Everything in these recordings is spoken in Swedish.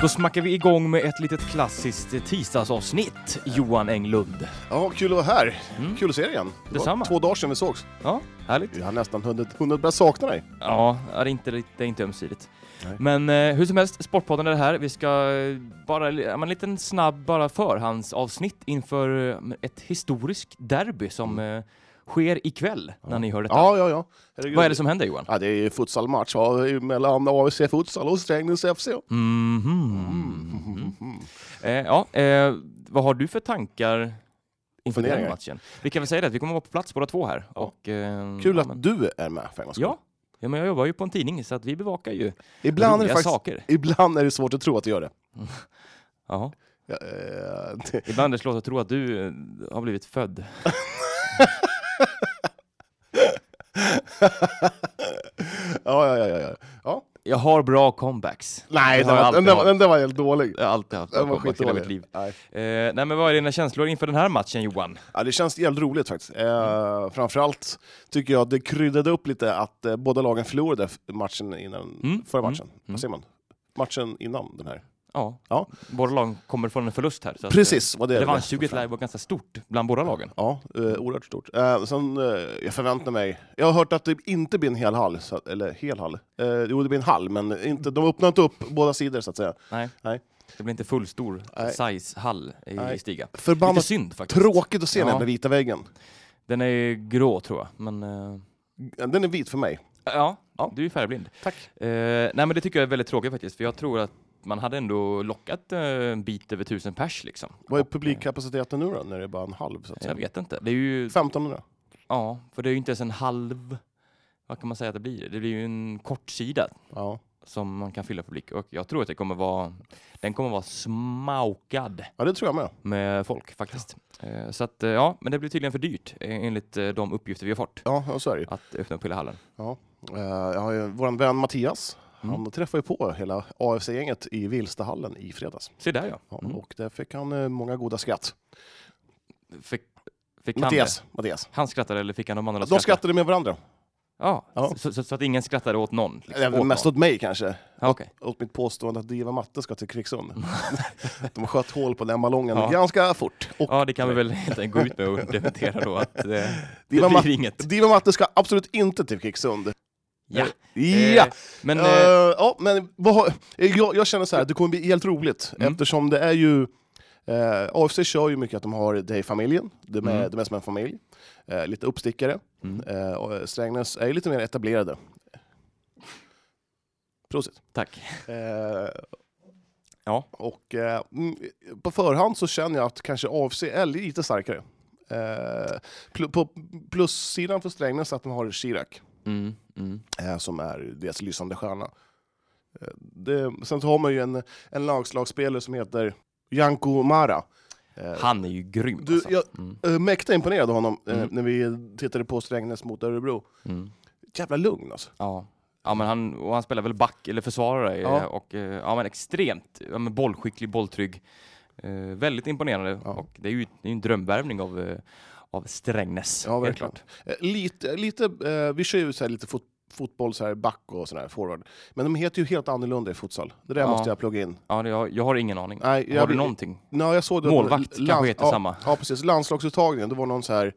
Då smackar vi igång med ett litet klassiskt tisdagsavsnitt, Johan Englund. Ja, kul att vara här. Mm. Kul att se dig igen. Det var två dagar sedan vi sågs. Ja, härligt. Jag har nästan hunnit, hunnit börja sakna dig. Ja, det är inte, det är inte ömsesidigt. Nej. Men eh, hur som helst, Sportpodden är det här. Vi ska eh, bara, en liten snabb bara förhandsavsnitt inför eh, ett historiskt derby som eh, sker ikväll när ni hör detta. Ja, ja, ja. Herregud. Vad är det som händer Johan? Ja, det är futsalmatch ja, mellan AFC Futsal och Strängnäs FC. Mhm. Eh, ja, eh, vad har du för tankar inför den matchen? Vi kan väl säga det att vi kommer vara på plats båda två här. Ja. Och, eh, Kul att men- du är med för en gångs. Ja, ja, men jag jobbar ju på en tidning så att vi bevakar ju Ibland är, det roliga faktiskt, saker. ibland är det svårt att tro att du gör det. Jaha. Ja, eh, det Ibland är det svårt att tro att du har blivit född. ja, ja, ja, ja. ja. Jag har bra comebacks. Nej, den den, den där var helt dålig. Jag har alltid haft bra Den var comebacks hela mitt liv. Nej. Eh, nej, men vad är dina känslor inför den här matchen Johan? Ja, det känns jävligt roligt faktiskt. Eh, framförallt tycker jag det kryddade upp lite att eh, båda lagen förlorade matchen innan, Mm, förra mm, matchen. mm. Vad säger man? Matchen innan den här. Ja, Ja. båda lag kommer från en förlust här. Så att, Precis, vad det eh, är. Revanschsuget lär vara ganska stort bland båda lagen. Ja, eh, oerhört stort. Eh, sen, eh, jag förväntar mig... Jag har hört att det inte blir en hel hall, så, eller hel hall. Eh, jo, det blir en hall, men inte, de öppnar inte upp båda sidor så att säga. Nej. Nej. Det blir inte fullstor size-hall i, Nej. Stiga. Lite Förbannat synd faktiskt. tråkigt att se den Ja. här med vita väggen. Den är grå tror jag, men... eh, Den är vit för mig. ja, Ja. du är färgblind. Tack. Eh, nej men det tycker jag är väldigt tråkigt faktiskt, för jag tror att man hade ändå lockat eh, en bit över tusen pers liksom. Vad är Och, publikkapaciteten nu då, när det är bara en halv? Så att eh, säga? Jag vet inte. Det är ju, 1500? ja, för det är ju inte ens en halv, vad kan man säga att det blir? Det blir ju en kortsida Ja. som man kan fylla publik och jag tror att det kommer vara, den kommer vara smaukad ja, det tror jag med. med folk faktiskt. Eh, så att, eh, ja, men det blir tydligen för dyrt eh, enligt eh, de uppgifter vi har fått Ja, ja så är det ju. att öppna upp hela hallen. Ja. Eh, jag har ju vår vän Mattias, Mm. han träffade ju på hela AFC-gänget i Vilstahallen i fredags. Se där ja. Ja, Mm. Och där fick han eh, många goda skratt. Fick, fick han, Mattias, det? Mattias. han skrattade eller fick han de andra att De skratta? skrattade med varandra. Ja, Ja. Så, så, så att ingen skrattade åt någon? Liksom, åt mest någon. åt mig kanske. Ja, okej. Åt mitt påstående att Diva Matte ska till Kvicksund. De sköt hål på den ballongen Ja. ganska fort. Och Ja, det kan vi väl enkelt gå ut med och dementera då att eh, det Diva, blir inget. Diva Matte ska absolut inte till Kvicksund. Ja. Ja! Eh, men Eh, eh, ja, men vad har, eh, jag, jag känner så här, det kommer bli helt roligt Mm. eftersom det är ju eh, AFC kör ju mycket att de har det i familjen, de är, Mm. de är som en familj. Eh, lite uppstickare. mm, Eh, och Strängnäs är ju lite mer etablerade. Prosit. tack. Eh, Ja. och eh, mm, på förhand så känner jag att kanske AFC är lite starkare. Eh, pl- på plussidan för Strängnäs att de har Chirac Mm, mm. eh, som är deras lysande stjärna. Eh, det, sen så har man ju en, en lagslagsspelare som heter Janko Mara. Eh, Han är ju grym Du, alltså. jag- mm, mäkta imponerad av honom Mm. när vi tittade på Strängnäs mot Örebro. mm. Jävla lugn alltså. Ja. Ja men han, och han spelar väl back eller försvarare Ja. och ja men extremt ja, men bollskicklig, bolltrygg. Eh, väldigt imponerande Ja. och det är ju det är en drömvärvning av, av Strängnäs. Ja, verkligen. Eh, lite, lite, eh, vi kör ju så här lite fot, fotboll, så här back och sån här forward. Men de heter ju helt annorlunda i futsal. Det där Ja. måste jag plugga in. Ja, det, jag, jag har ingen aning. Nej, har jag, du någonting? Nej, jag såg det. Målvakt kanske heter ja, samma. Ja, precis. Landslagsuttagningen, det var någon så här...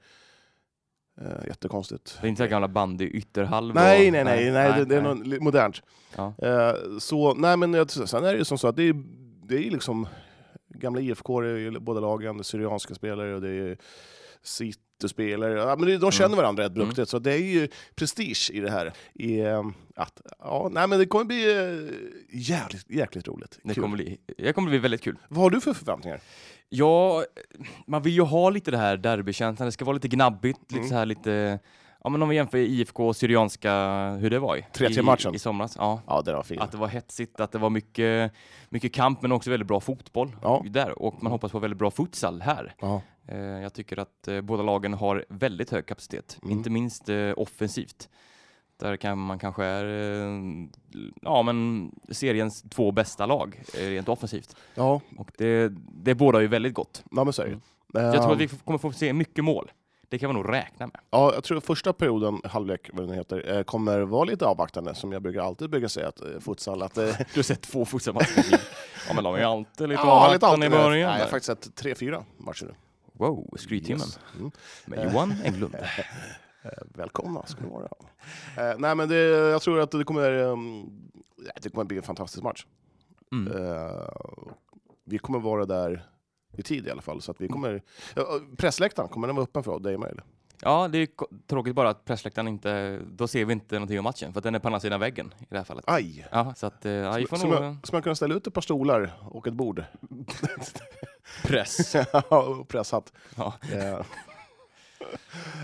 Eh, jättekonstigt. Det är inte så gamla bandy ytterhalv? Nej, och, nej, nej, nej, det, det är något modernt. Ja. Eh, så, nej men jag- sen är det ju som så att det är, det är liksom gamla IFK, är båda lagen, Syrianska spelare och det är City-spelare. Ja, men de känner varandra rätt Mm. duktigt, så det är ju prestige i det här. I, eh, att, ja, nej men det kommer bli eh, jävligt, jäkligt roligt. Det Kul. kommer, bli, det kommer bli väldigt kul. Vad har du för förväntningar? Ja, man vill ju ha lite det här derbykänslan. Det ska vara lite gnabbigt, lite Mm. så här lite... Ja men om vi jämför IFK och Syrianska, hur det var i, 3-3 i, matchen. i somras. Ja, Ja, det var fint. att det var hetsigt, att det var mycket, mycket kamp men också väldigt bra fotboll Ja. där. Och man hoppas på väldigt bra futsal här. Ja. Eh, jag tycker att eh, båda lagen har väldigt hög kapacitet, Mm. inte minst eh, offensivt. Där kan man kanske är ja, men seriens två bästa lag rent offensivt. Ja, Och det, det bådar ju väldigt gott. ja men så. Mm. Jag tror att vi f- kommer få se mycket mål. Det kan vi nog räkna med. Ja, jag tror första perioden, halvlek, vad den heter, kommer vara lite avvaktande, som jag brukar alltid brukar säga att futsal, att Du har sett två fotbollsmatcher. Ja, men de är ju alltid lite Ja, lite avvaktande i alltid. början. Nej, jag har faktiskt sett tre, fyra matcher nu. Wow, skryttimmen. Yes. Mm. Med Johan Englund. Eh, Välkomna ska ni vara. Eh, nej, men det, jag tror att det kommer, um, det kommer bli en fantastisk match. Mm. Eh, vi kommer vara där i tid i alla fall. Så att vi kommer, ja, pressläktaren, kommer den vara öppen för dig med? Eller? Ja, det är tråkigt bara att pressläktaren inte, då ser vi inte någonting om matchen, för att den är på andra sidan väggen i det här fallet. Aj! Ja, så att, ja, vi får Ska nog man, ska man kunna ställa ut ett par stolar och ett bord? press. och presshatt. Ja. Eh,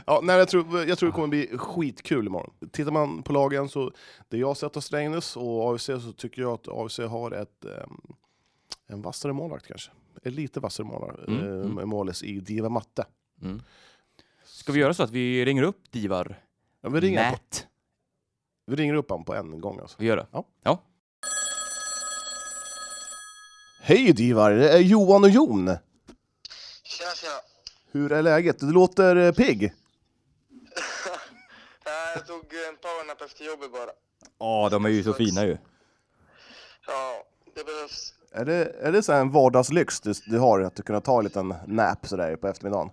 ja, nej, jag, tror, jag tror det kommer bli skitkul imorgon. Tittar man på lagen så, det jag har sett av Strängnäs och AFC så tycker jag att AFC har ett, ehm, en vassare målvakt kanske. En lite vassare målvakt. Mm, mm. Målis i Diva Matte. Mm. Ska vi göra så att vi ringer upp Divar Ja, vi, ringer på, Matt? vi ringer upp honom på en gång. Alltså. Vi gör det. Hej Divar, det är Johan och Jon. Tjena, tjena. Hur är läget? Du låter eh, pigg. Jag tog en powernap efter jobbet bara. Ja, de är ju så fina ju. Ja, det behövs. Är det, är det så här en vardagslyx du, du har, att du kunna ta en liten nap sådär på eftermiddagen?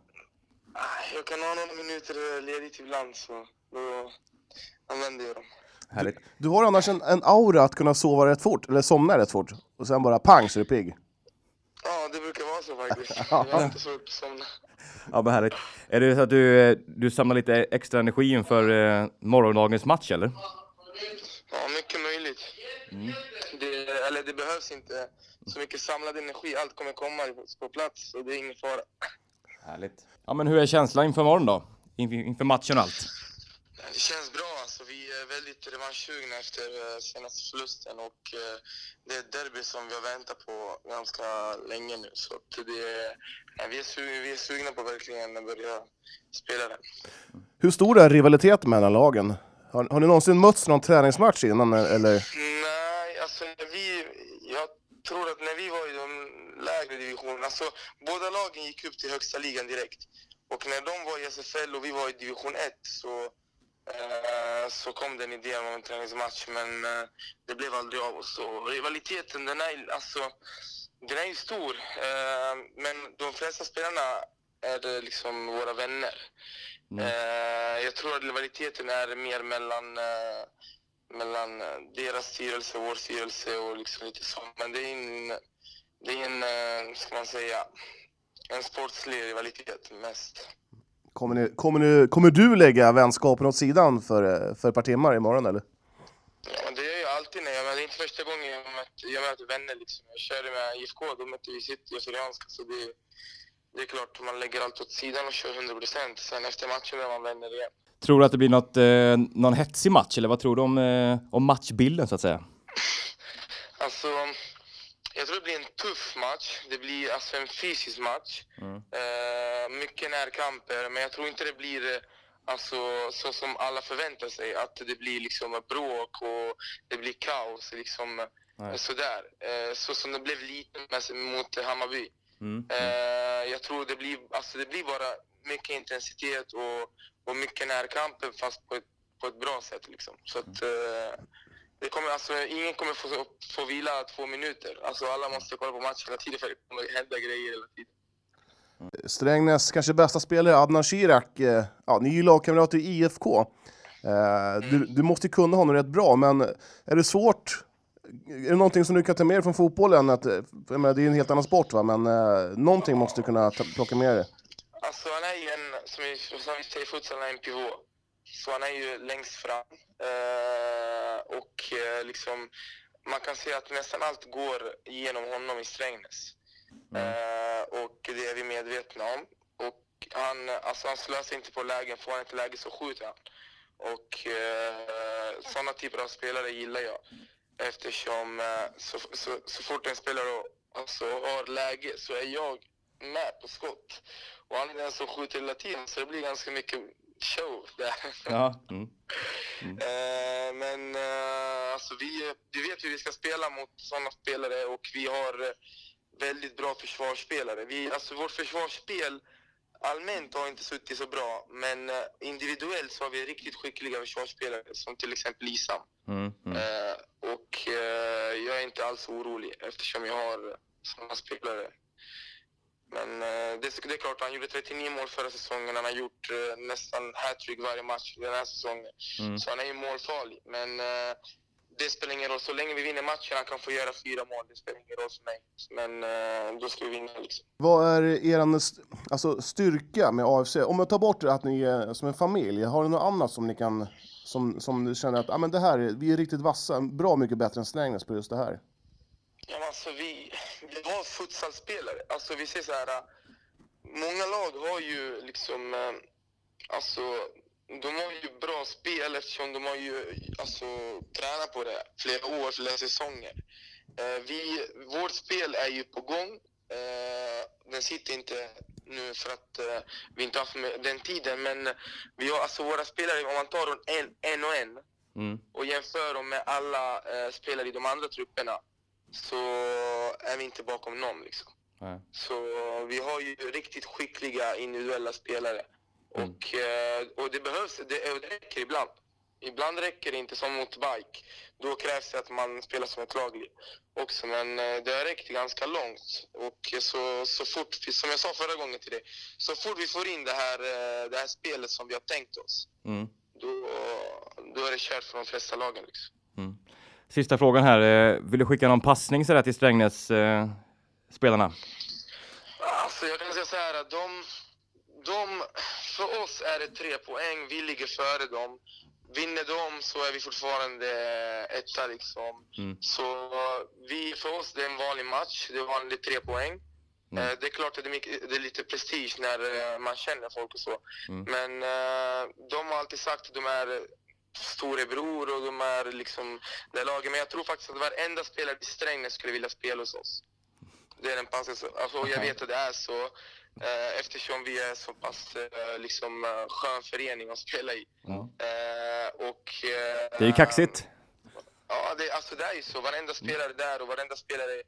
Jag kan ha några minuter ledigt ibland så då använder jag dem. Härligt. Du har annars en, en aura att kunna sova rätt fort, eller somna rätt fort, och sen bara pang så är du pigg. Ja, det brukar vara så faktiskt. Jag har inte svårt att somna. Ja, men härligt. Är det så att du, du samlar lite extra energi inför eh, morgondagens match, eller? Ja, mycket möjligt. Det, eller det behövs inte så mycket samlad energi. Allt kommer komma på plats och det är ingen fara. Härligt. Ja, men hur är känslan inför morgon då? Inför, inför matchen och allt? Det känns bra alltså. Vi är väldigt revanschsugna efter eh, senaste förlusten och eh, det är ett derby som vi har väntat på ganska länge nu. Så det är, vi, är sugna, vi är sugna på verkligen att börja spela den. Hur stor är rivaliteten mellan lagen? Har, har ni någonsin mötts någon träningsmatch innan, eller? Nej, alltså vi, jag tror att när vi var i de lägre divisionerna, alltså båda lagen gick upp till högsta ligan direkt. Och när de var i SFL och vi var i division 1 så, eh, så kom den idén om en träningsmatch men eh, det blev aldrig av. Och rivaliteten den är, alltså, den är ju stor eh, men de flesta spelarna är eh, liksom våra vänner. Mm. Eh, jag tror att rivaliteten är mer mellan, eh, mellan eh, deras styrelse och vår styrelse och liksom lite så. Men det är en, det är en eh, ska man säga, en sportslig rivalitet mest. Kommer, ni, kommer, ni, kommer du lägga vänskapen åt sidan för, för ett par timmar imorgon, eller? Ja, det är ju alltid när jag, men det är inte första gången jag möter, jag möter vänner liksom. Jag körde med IFK, då mötte vi City och Syrianska så det, det är klart man lägger allt åt sidan och kör 100 procent. Sen efter matchen är man vänner igen. Tror du att det blir något, eh, någon hetsig match, eller vad tror du om, eh, om matchbilden så att säga? Alltså, jag tror det blir en tuff match. Det blir alltså en fysisk match. Mm. Eh, mycket närkamper, men jag tror inte det blir eh, alltså, så som alla förväntar sig. Att det blir liksom bråk och det blir kaos. Liksom, Nej. sådär. Eh, så som det blev lite mot Hammarby. Mm. Eh, jag tror det blir, alltså det blir bara mycket intensitet och, och mycket närkamper fast på ett, på ett bra sätt. Liksom. Så att, eh, det kommer, alltså, ingen kommer få, få vila två minuter. Alltså, alla måste kolla på matchen hela tiden för det kommer hända grejer hela tiden. Strängnäs kanske bästa spelare, Adnan Shirak, eh, ja, ni är ju lagkamrater i IFK. Eh, du, du måste kunna honom rätt bra, men är det svårt? Är det någonting som du kan ta med dig från fotbollen? Att, eh, jag menar, det är en helt annan sport, va? men eh, någonting måste du kunna ta, plocka med dig. Alltså han är ju en, som vi, säger i futsal, en pivot. Så han är ju längst fram. Eh, och eh, liksom, man kan säga att nästan allt går genom honom i Strängnäs. Eh, och det är vi medvetna om. Och han, alltså han slösar inte på lägen, får han ett läge så skjuter han. Och eh, sådana typer av spelare gillar jag. Eftersom eh, så, så, så fort en spelare alltså, har läge så är jag med på skott. Och han är den som skjuter hela tiden så det blir ganska mycket show där. Ja. Mm. Eh, men eh, alltså vi, vi vet hur vi ska spela mot sådana spelare och vi har eh, väldigt bra försvarsspelare. Vi, alltså vårt försvarsspel allmänt har inte suttit så bra men eh, individuellt så har vi riktigt skickliga försvarsspelare som till exempel Isam. Mm. Mm. Eh, och eh, jag är inte alls orolig eftersom jag har sådana spelare. Men eh, det, det är klart, han gjorde 39 mål förra säsongen. Han har gjort eh, nästan hattrick varje match den här säsongen. Mm. Så han är ju målfarlig. Men eh, det spelar ingen roll. Så länge vi vinner matchen han kan få göra fyra mål. Det spelar ingen roll för mig. Men eh, då ska vi vinna liksom. Vad är er alltså, styrka med AFC? Om man tar bort att ni är som en familj, har ni något annat som ni kan som, som du känner att ah, men det här, är- vi är riktigt vassa, bra mycket bättre än Strängnäs på just det här? Ja, alltså vi, vi har futsalspelare. Alltså vi ser så här. Många lag har ju liksom, äh, alltså de har ju bra spel eftersom de har ju alltså, tränat på det flera år, flera säsonger. Eh, vi, vårt spel är ju på gång. Eh, den sitter inte nu för att eh, vi inte har haft den tiden, men vi har alltså våra spelare, om man tar dem en, en och en, Mm. och jämför dem med alla eh, spelare i de andra trupperna så är vi inte bakom någon. Liksom. Nej. Så vi har ju riktigt skickliga individuella spelare. Mm. Och, eh, och det behövs, det, och det räcker ibland. Ibland räcker det inte som mot bike. Då krävs det att man spelar som ett lag också. Men eh, det har räckt ganska långt. Och så, så fort, som jag sa förra gången till dig, så fort vi får in det här, eh, det här spelet som vi har tänkt oss, Mm. då, då är det kört för de flesta lagen. Liksom. Sista frågan här. eh, Vill du skicka någon passning sådär till Strängnäs eh, spelarna? Alltså jag kan säga så här att de, de, för oss är det tre poäng, vi ligger före dem. Vinner de så är vi fortfarande etta liksom. Mm. Så vi, för oss det är en vanlig match, det är vanligt tre poäng. Mm. Eh, Det är klart att det är, mycket, det är lite prestige när eh, man känner folk och så. Mm. Men eh, de har alltid sagt att de är storebror och de är liksom det laget. Men jag tror faktiskt att varenda spelare i Strängnäs skulle vilja spela hos oss. Det är den passen, alltså jag vet att det är så eh, eftersom vi är så pass eh, liksom eh, skön förening att spela i. Ja. Eh, och, eh, Det är ju kaxigt. Ja, det, alltså det är ju så. Varenda spelare där och varenda spelare...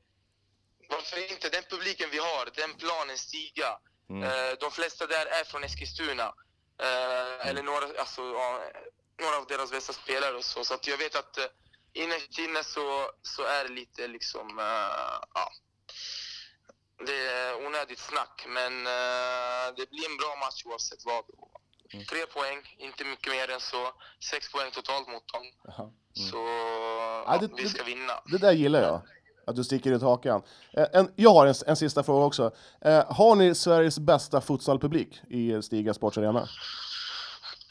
Varför inte? Den publiken vi har, den planen stiga. Mm. Eh, de flesta där är från Eskilstuna. Eh, Eller några, alltså, några av deras bästa spelare och så. Så att jag vet att eh, innerst inne så, så är det lite liksom... eh, ja, det är onödigt snack, men eh, det blir en bra match oavsett vad. Mm. Tre poäng, inte mycket mer än så. Sex poäng totalt mot dem. Så Ja, det- vi det- ska vinna. Det där gillar jag, att du sticker ut hakan. Eh, En, jag har en, en sista fråga också. Eh, har ni Sveriges bästa futsalpublik i Stiga Sports Arena?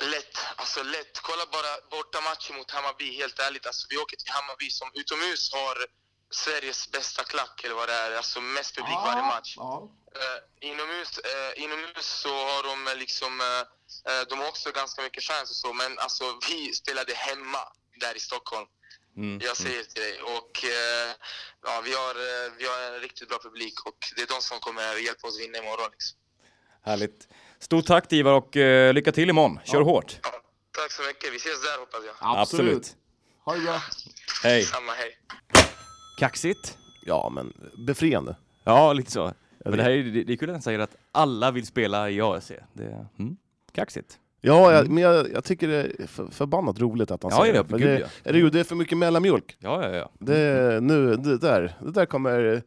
Lätt, alltså lätt. Kolla bara borta matchen mot Hammarby, helt ärligt. Alltså, vi åker till Hammarby som utomhus har Sveriges bästa klack, eller vad det är. Alltså mest publik varje match. Ja. Eh, inomhus, eh, inomhus så har de eh, liksom, eh, de har också ganska mycket fans och så, men alltså vi spelade hemma där i Stockholm. Mm. Jag säger till dig. Och ja, vi har, vi har en riktigt bra publik och det är de som kommer hjälpa oss vinna imorgon. Liksom. Härligt. Stort tack till Ivar och eh, lycka till imorgon. Kör hårt. Ja, tack så mycket. Vi ses där hoppas jag. Absolut. Ha det bra. Hej. Samma, hej. Kaxigt. Ja, men befriande. Ja, lite så. Men det här är, det, det är kul att han säger att alla vill spela i AFC. Det är mm, kaxigt. Ja, jag, men jag, jag tycker det är för, förbannat roligt att han Mm. Ja, säger ja, det. För gud, det. ja. Är det, det är för mycket mellanmjölk. Ja, ja, ja. Det, nu, det, där, det där kommer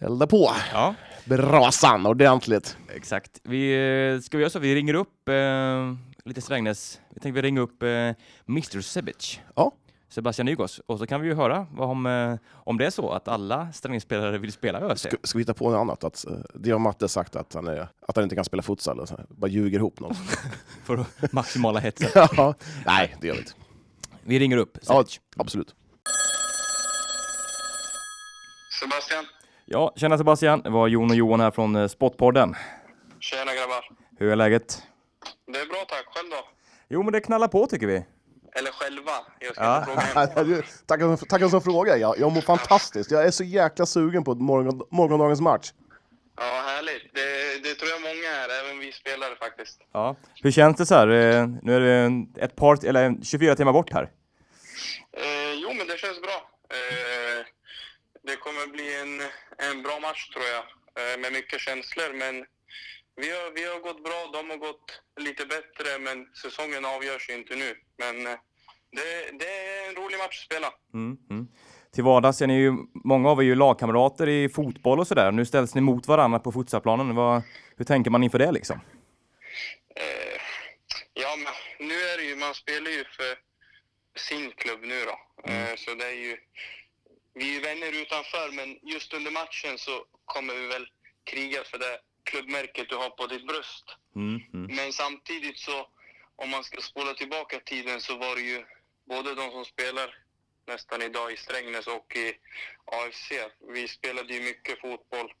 elda på Ja, brasan ordentligt. exakt. Vi, eh, ska vi göra så? Vi ringer upp eh, lite Strängnäs. Vi tänkte vi ringa upp eh, Mr Sebic. Ja. Sebastian Nygårds. Och så kan vi ju höra vad om, eh, om det är så att alla Strängnässpelare vill spela ÖFC. Ska, ska vi hitta på något annat? Att eh, Dion Matte sagt att han, är, att han inte kan spela futsal. Och så här, bara ljuger ihop något. För maximala hetsen. ja. Nej, det gör vi inte. Vi ringer upp Ja, Sebic. absolut. Sebastian. Ja, tjena Sebastian. Det var Jon och Johan här från eh, Spotpodden. Tjena grabbar. Hur är läget? Det är bra tack. Själv då? Jo, men det knallar på tycker vi. Eller själva. Jag ska Ja. fråga. Tackar tackar som fråga. Jag, jag mår fantastiskt. Jag är så jäkla sugen på morgon, morgondagens match. Ja, härligt. Det, det tror jag många är, även vi spelare faktiskt. Ja. Hur känns det så här? Eh, Nu är det ett par, eller en 24 timmar bort här. Eh, jo, men det känns bra. Eh, det kommer bli en, en bra match tror jag, eh, med mycket känslor. Men vi har, vi har gått bra, de har gått lite bättre, men säsongen avgörs inte nu. Men eh, det, det är en rolig match att spela. Mm, mm. till vardags är ni ju, många av er ju lagkamrater i fotboll och sådär. Nu ställs ni mot varandra på futsalplanen. Vad, hur tänker man inför det liksom? Eh, ja, men nu är det ju, man spelar ju för sin klubb nu då. Eh, så det är ju, vi är vänner utanför, men just under matchen så kommer vi väl kriga för det klubbmärket du har på ditt bröst. Mm, mm. Men samtidigt så, om man ska spola tillbaka tiden så var det ju både de som spelar nästan idag i Strängnäs och i AFC. Vi spelade ju mycket fotboll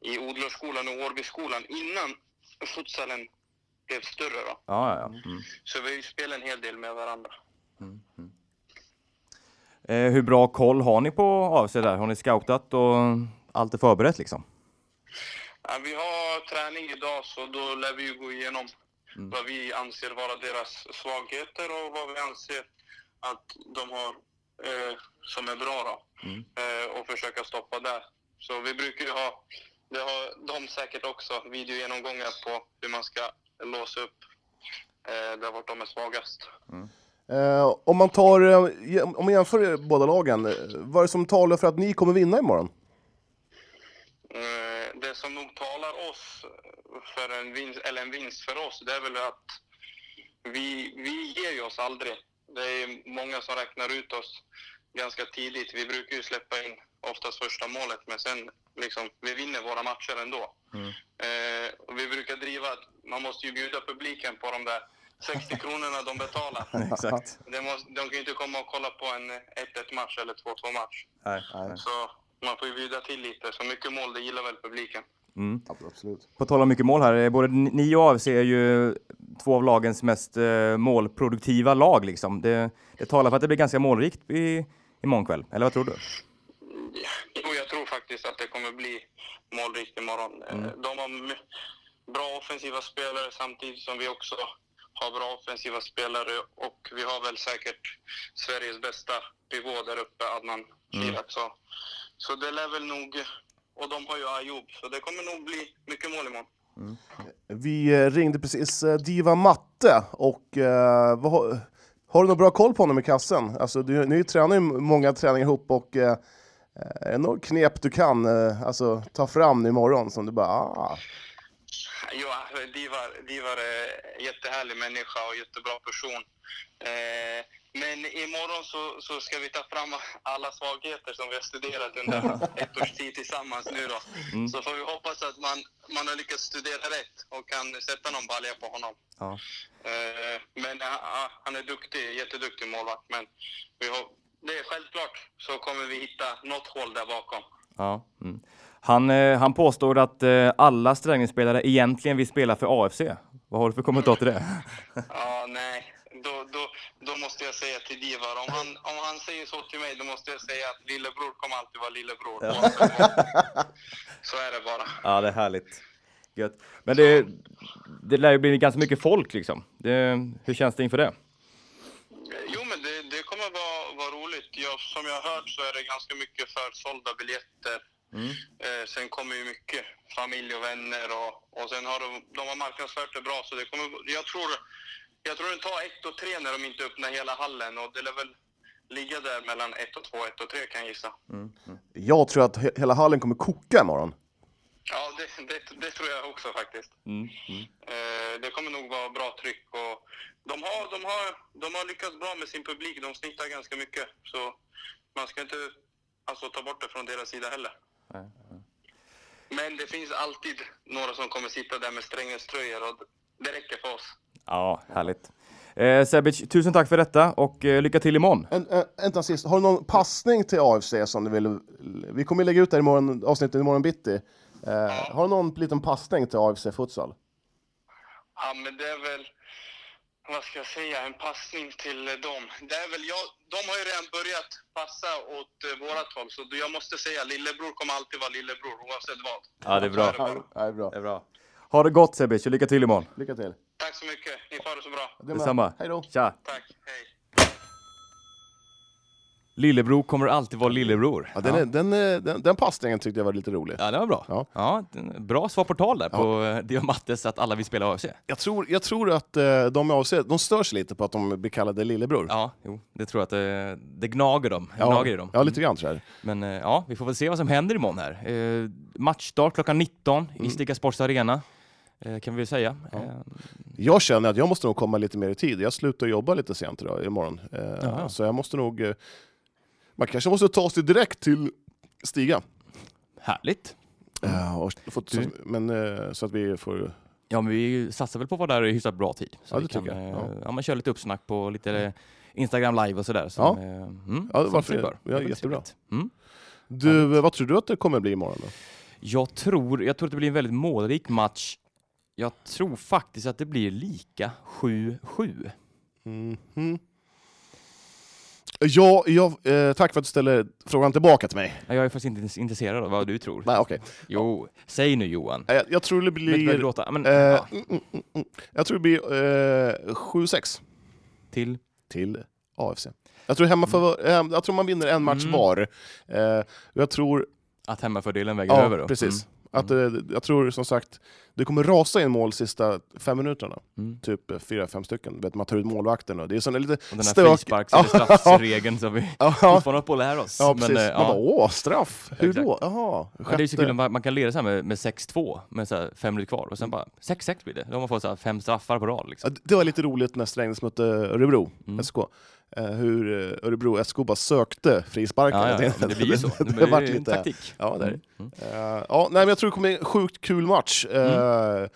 i Odlarskolan och Årbyskolan innan futsalen blev större då. Ja, ja, ja. Mm. Så vi spelat en hel del med varandra. Eh, hur bra koll har ni på AFC där? Har ni scoutat och allt är förberett liksom? Ja, vi har träning idag så då lär vi gå igenom vad vi anser vara deras svagheter och vad vi anser att de har eh, som är bra då. Eh, och försöka stoppa det. Så vi brukar ju ha, det har de säkert också, videogenomgångar på hur man ska låsa upp eh, där vart de är svagast. Eh, om man tar, eh, om man jämför båda lagen, eh, vad är det som talar för att ni kommer vinna imorgon? Eh, det som nog talar oss för en vinst, eller en vinst för oss, det är väl att vi, vi ger ju oss aldrig. Det är många som räknar ut oss ganska tidigt. Vi brukar ju släppa in oftast första målet, men sen liksom, vi vinner våra matcher ändå. Eh, och vi brukar driva att man måste ju bjuda publiken på de där 60 kronorna de betalar. Exakt. Det måste, de kan ju inte komma och kolla på en 1-1 match eller 2-2 match. Nej. Så man får ju bjuda till lite. Så mycket mål, det gillar väl publiken. Mm. Absolut. På tal om mycket mål här, eh, både ni och AFC är ju två av lagens mest eh, målproduktiva lag liksom. Det, det talar för att det blir ganska målrikt i, imorgon kväll, eller vad tror du? Jo, jag tror faktiskt att det kommer bli målrikt imorgon. Eh, De har bra offensiva spelare samtidigt som vi också har bra offensiva spelare och vi har väl säkert Sveriges bästa pivot där uppe, Adnan Kirak. Så, så det lär väl nog... Och de har ju Ayoub, så det kommer nog bli mycket mål imorgon. Vi eh, ringde precis eh, Diva Matte och eh, vad, har- du någon bra koll på honom i kassen? Alltså, du, ni tränar ju många träningar ihop och eh, är det något knep du kan eh, alltså, ta fram imorgon som du bara ah, Jo, alltså, Divar, Divar är en jättehärlig människa och jättebra person. Eh, men imorgon så, så ska vi ta fram alla svagheter som vi har studerat under ett års tid tillsammans nu då. Så får vi hoppas att man, man har lyckats studera rätt och kan sätta någon balja på honom. Ja. Eh, men ja, han är duktig, jätteduktig målvakt. Men vi har, det är självklart så kommer vi hitta något hål där bakom. Ja. Mm. Han, eh, han påstår att eh, alla Strängnässpelare egentligen vill spela för AFC. Vad har du för kommentar till det? Ja, nej. Då, då, då måste jag säga till Divar, om han, om han säger så till mig, då måste jag säga att lillebror kommer alltid vara lillebror. så är det bara. Ja, det är härligt. Gött. Men det, det lär ju bli ganska mycket folk liksom. Det, hur känns det inför det? Jo, men det, det kommer vara, vara roligt. Ja, som jag har hört så är det ganska mycket försålda biljetter. Eh, sen kommer ju mycket familj och vänner och, och sen har de, de har marknadsfört det bra. Så det kommer, jag, tror, jag tror det tar ett och tre när de inte öppnar hela hallen och det lär väl ligga där mellan ett och två, ett och tre kan jag gissa. Jag tror att he- hela hallen kommer koka imorgon. Ja, det, det, det tror jag också faktiskt. Mm. Eh, det kommer nog vara bra tryck och de har, de, har, de har lyckats bra med sin publik. De snittar ganska mycket. Så man ska inte alltså, ta bort det från deras sida heller. Men det finns alltid några som kommer sitta där med Strängnäs-tröjor och det räcker för oss. Ja, härligt. Eh, Sebic, tusen tack för detta och eh, lycka till imorgon. En, en, en sist, har du någon passning till AFC som du vill... Vi kommer lägga ut det här avsnittet imorgon bitti. Eh, har du någon liten passning till AFC Futsal? Ja, men det är väl, vad ska jag säga, en passning till dem. Det är väl jag, de har ju redan börjat passa åt eh, vårat håll, så jag måste säga lillebror kommer alltid vara lillebror oavsett vad. Ja, det är bra. Så är det bara. Ja, det är bra. Det är bra. Ha det gott Sebic och lycka till imorgon. Lycka till. Tack så mycket, ni får det så bra. Detsamma. Hej då. Tja! Tack, hej. Lillebror kommer alltid vara lillebror. Ja, den, Är, den, den, den passningen tyckte jag var lite rolig. Ja, det var bra. Ja. Ja. den- bra svar på tal där på eh, Diamattes att alla vill spela AFC. Jag tror, jag tror att eh, de i AFC, de stör sig lite på att de blir kallade lillebror. Ja, jo, det tror jag att det, det gnager dem. Ja, Gnager dem. ja lite grann så här. Men eh, ja, vi får väl se vad som händer imorgon här. Eh, matchstart klockan 19 Mm. i Stiga Sports Arena. Eh, kan vi säga. Ja. Eh, Jag känner att jag måste nog komma lite mer i tid. Jag slutar jobba lite sent idag, imorgon. Eh, Jaha. så jag måste nog... Eh, man kanske måste ta sig direkt till Stiga. härligt. Eh, och så, Du- men, eh, så att vi får... Ja, men vi satsar väl på att vara där i hyfsat bra tid. Så Ja, det kan jag. eh, Ja. ja. men köra lite uppsnack på lite Instagram live och sådär. Som, Ja. eh, mm, Ja, varför det? Ja, jättebra. Mm. Du, eh, vad tror du att det kommer bli imorgon? Då? Jag, tror, jag tror att det blir en väldigt målrik match. Jag tror faktiskt att det blir lika 7-7. Mhm. Ja, jag, eh, tack för att du ställer frågan tillbaka till mig. Ja, Jag är faktiskt inte intresserad av vad du tror. Nej, okej. Jo, säg nu Johan. Eh, Jag tror det blir... låter? Men, Eh, ja, mm, mm, mm. Jag tror det blir eh, 7-6 till till AFC. Jag tror, hemma för, eh, jag tror man vinner en match var. Eh, jag tror... att hemmafördelen väger Ja, över då? precis. Mm. Att, eh, jag tror som sagt, det kommer rasa in mål sista fem minuterna. Mm. Typ eh, fyra, fem stycken. Vet, man tar ut målvakten och det är sån lite Och den här frisparks eller straffregeln som vi fortfarande håller på att lära oss. ja. Men, eh, Man bara, ja. åh, straff! Hur Exakt. då? Jaha, Ja, det är så kul man, man kan leda så här med, med 6-2 med så här fem minuter kvar och sen bara 6-6 blir det. Då har man fått så här fem straffar på rad. Ja, Liksom. det var lite roligt när Strängnäs mötte Örebro, Mm. SK. Eh, hur eh, Örebro SK bara sökte frisparkar. Ja, ja, ja, det blir ju så. det, Det det vart lite... taktik. Ja, det. Mm. Eh, ja, nej, men jag tror det kommer bli en sjukt kul match. Eh,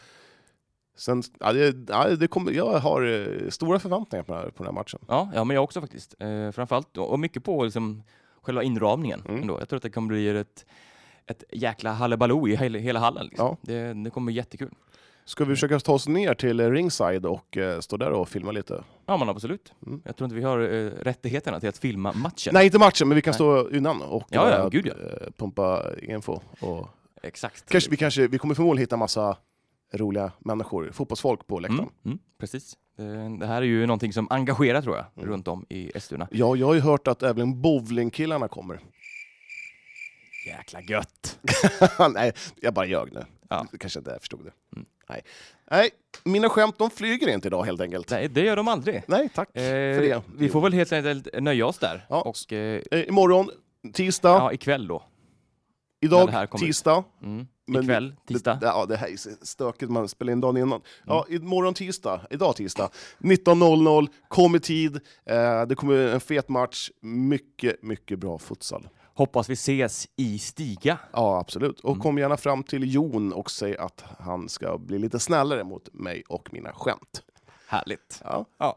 sen, ja, det, ja, det kommer, jag har stora förväntningar på den här, på den här matchen. Ja, ja, men jag också faktiskt. Eh, framförallt, och mycket på liksom, själva inramningen Mm. ändå. Jag tror att det kommer bli ett, ett jäkla hallebaloo i hela, hela hallen. Liksom. Ja. Det, det kommer bli jättekul. Ska vi försöka ta oss ner till ringside och eh, stå där och filma lite? Ja, men absolut. Mm. Jag tror inte vi har eh, rättigheterna till att filma matchen. Nej, inte matchen, men vi kan Nej. stå innan och Ja, ja, eh, gud, ja. eh, pumpa info. Och Exakt. kanske, vi, kanske, vi kommer förmodligen hitta massa roliga människor, fotbollsfolk på läktaren. Mm, mm, precis. Det, här är ju någonting som engagerar tror jag, Mm. runt om i Eskilstuna. Ja, jag har ju hört att även bowlingkillarna kommer. Jäkla gött! Nej, jag bara ljög nu. Ja. Du kanske inte förstod det. Mm. Nej. Nej, mina skämt de flyger inte idag helt enkelt. Nej, det gör de aldrig. Nej, tack Eh, för det. vi får väl helt enkelt nöja oss där. Ja. Och eh, Eh, imorgon, tisdag, ja, ikväll då. idag tisdag. Mm. Men Ikväll, tisdag. Det, ja, det här är stökigt, man spelar in dagen innan. Ja, Mm. imorgon tisdag, idag tisdag, 19.00, kom i tid. Eh, det kommer en fet match, mycket, mycket bra futsal. Hoppas vi ses i Stiga. Ja, absolut. Och Mm. kom gärna fram till Jon och säg att han ska bli lite snällare mot mig och mina skämt. Härligt. Ja. Ja,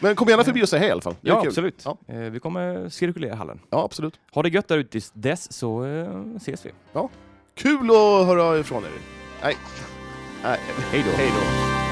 Men kom gärna förbi och säg hej i alla fall. Det är ja kul. absolut. Ja. Eh, vi kommer cirkulera hallen. Ja, absolut. Ha det gött där ute tills dess så eh, ses vi. Kul att höra ifrån er. Nej. Nej. Hej då. Hej då.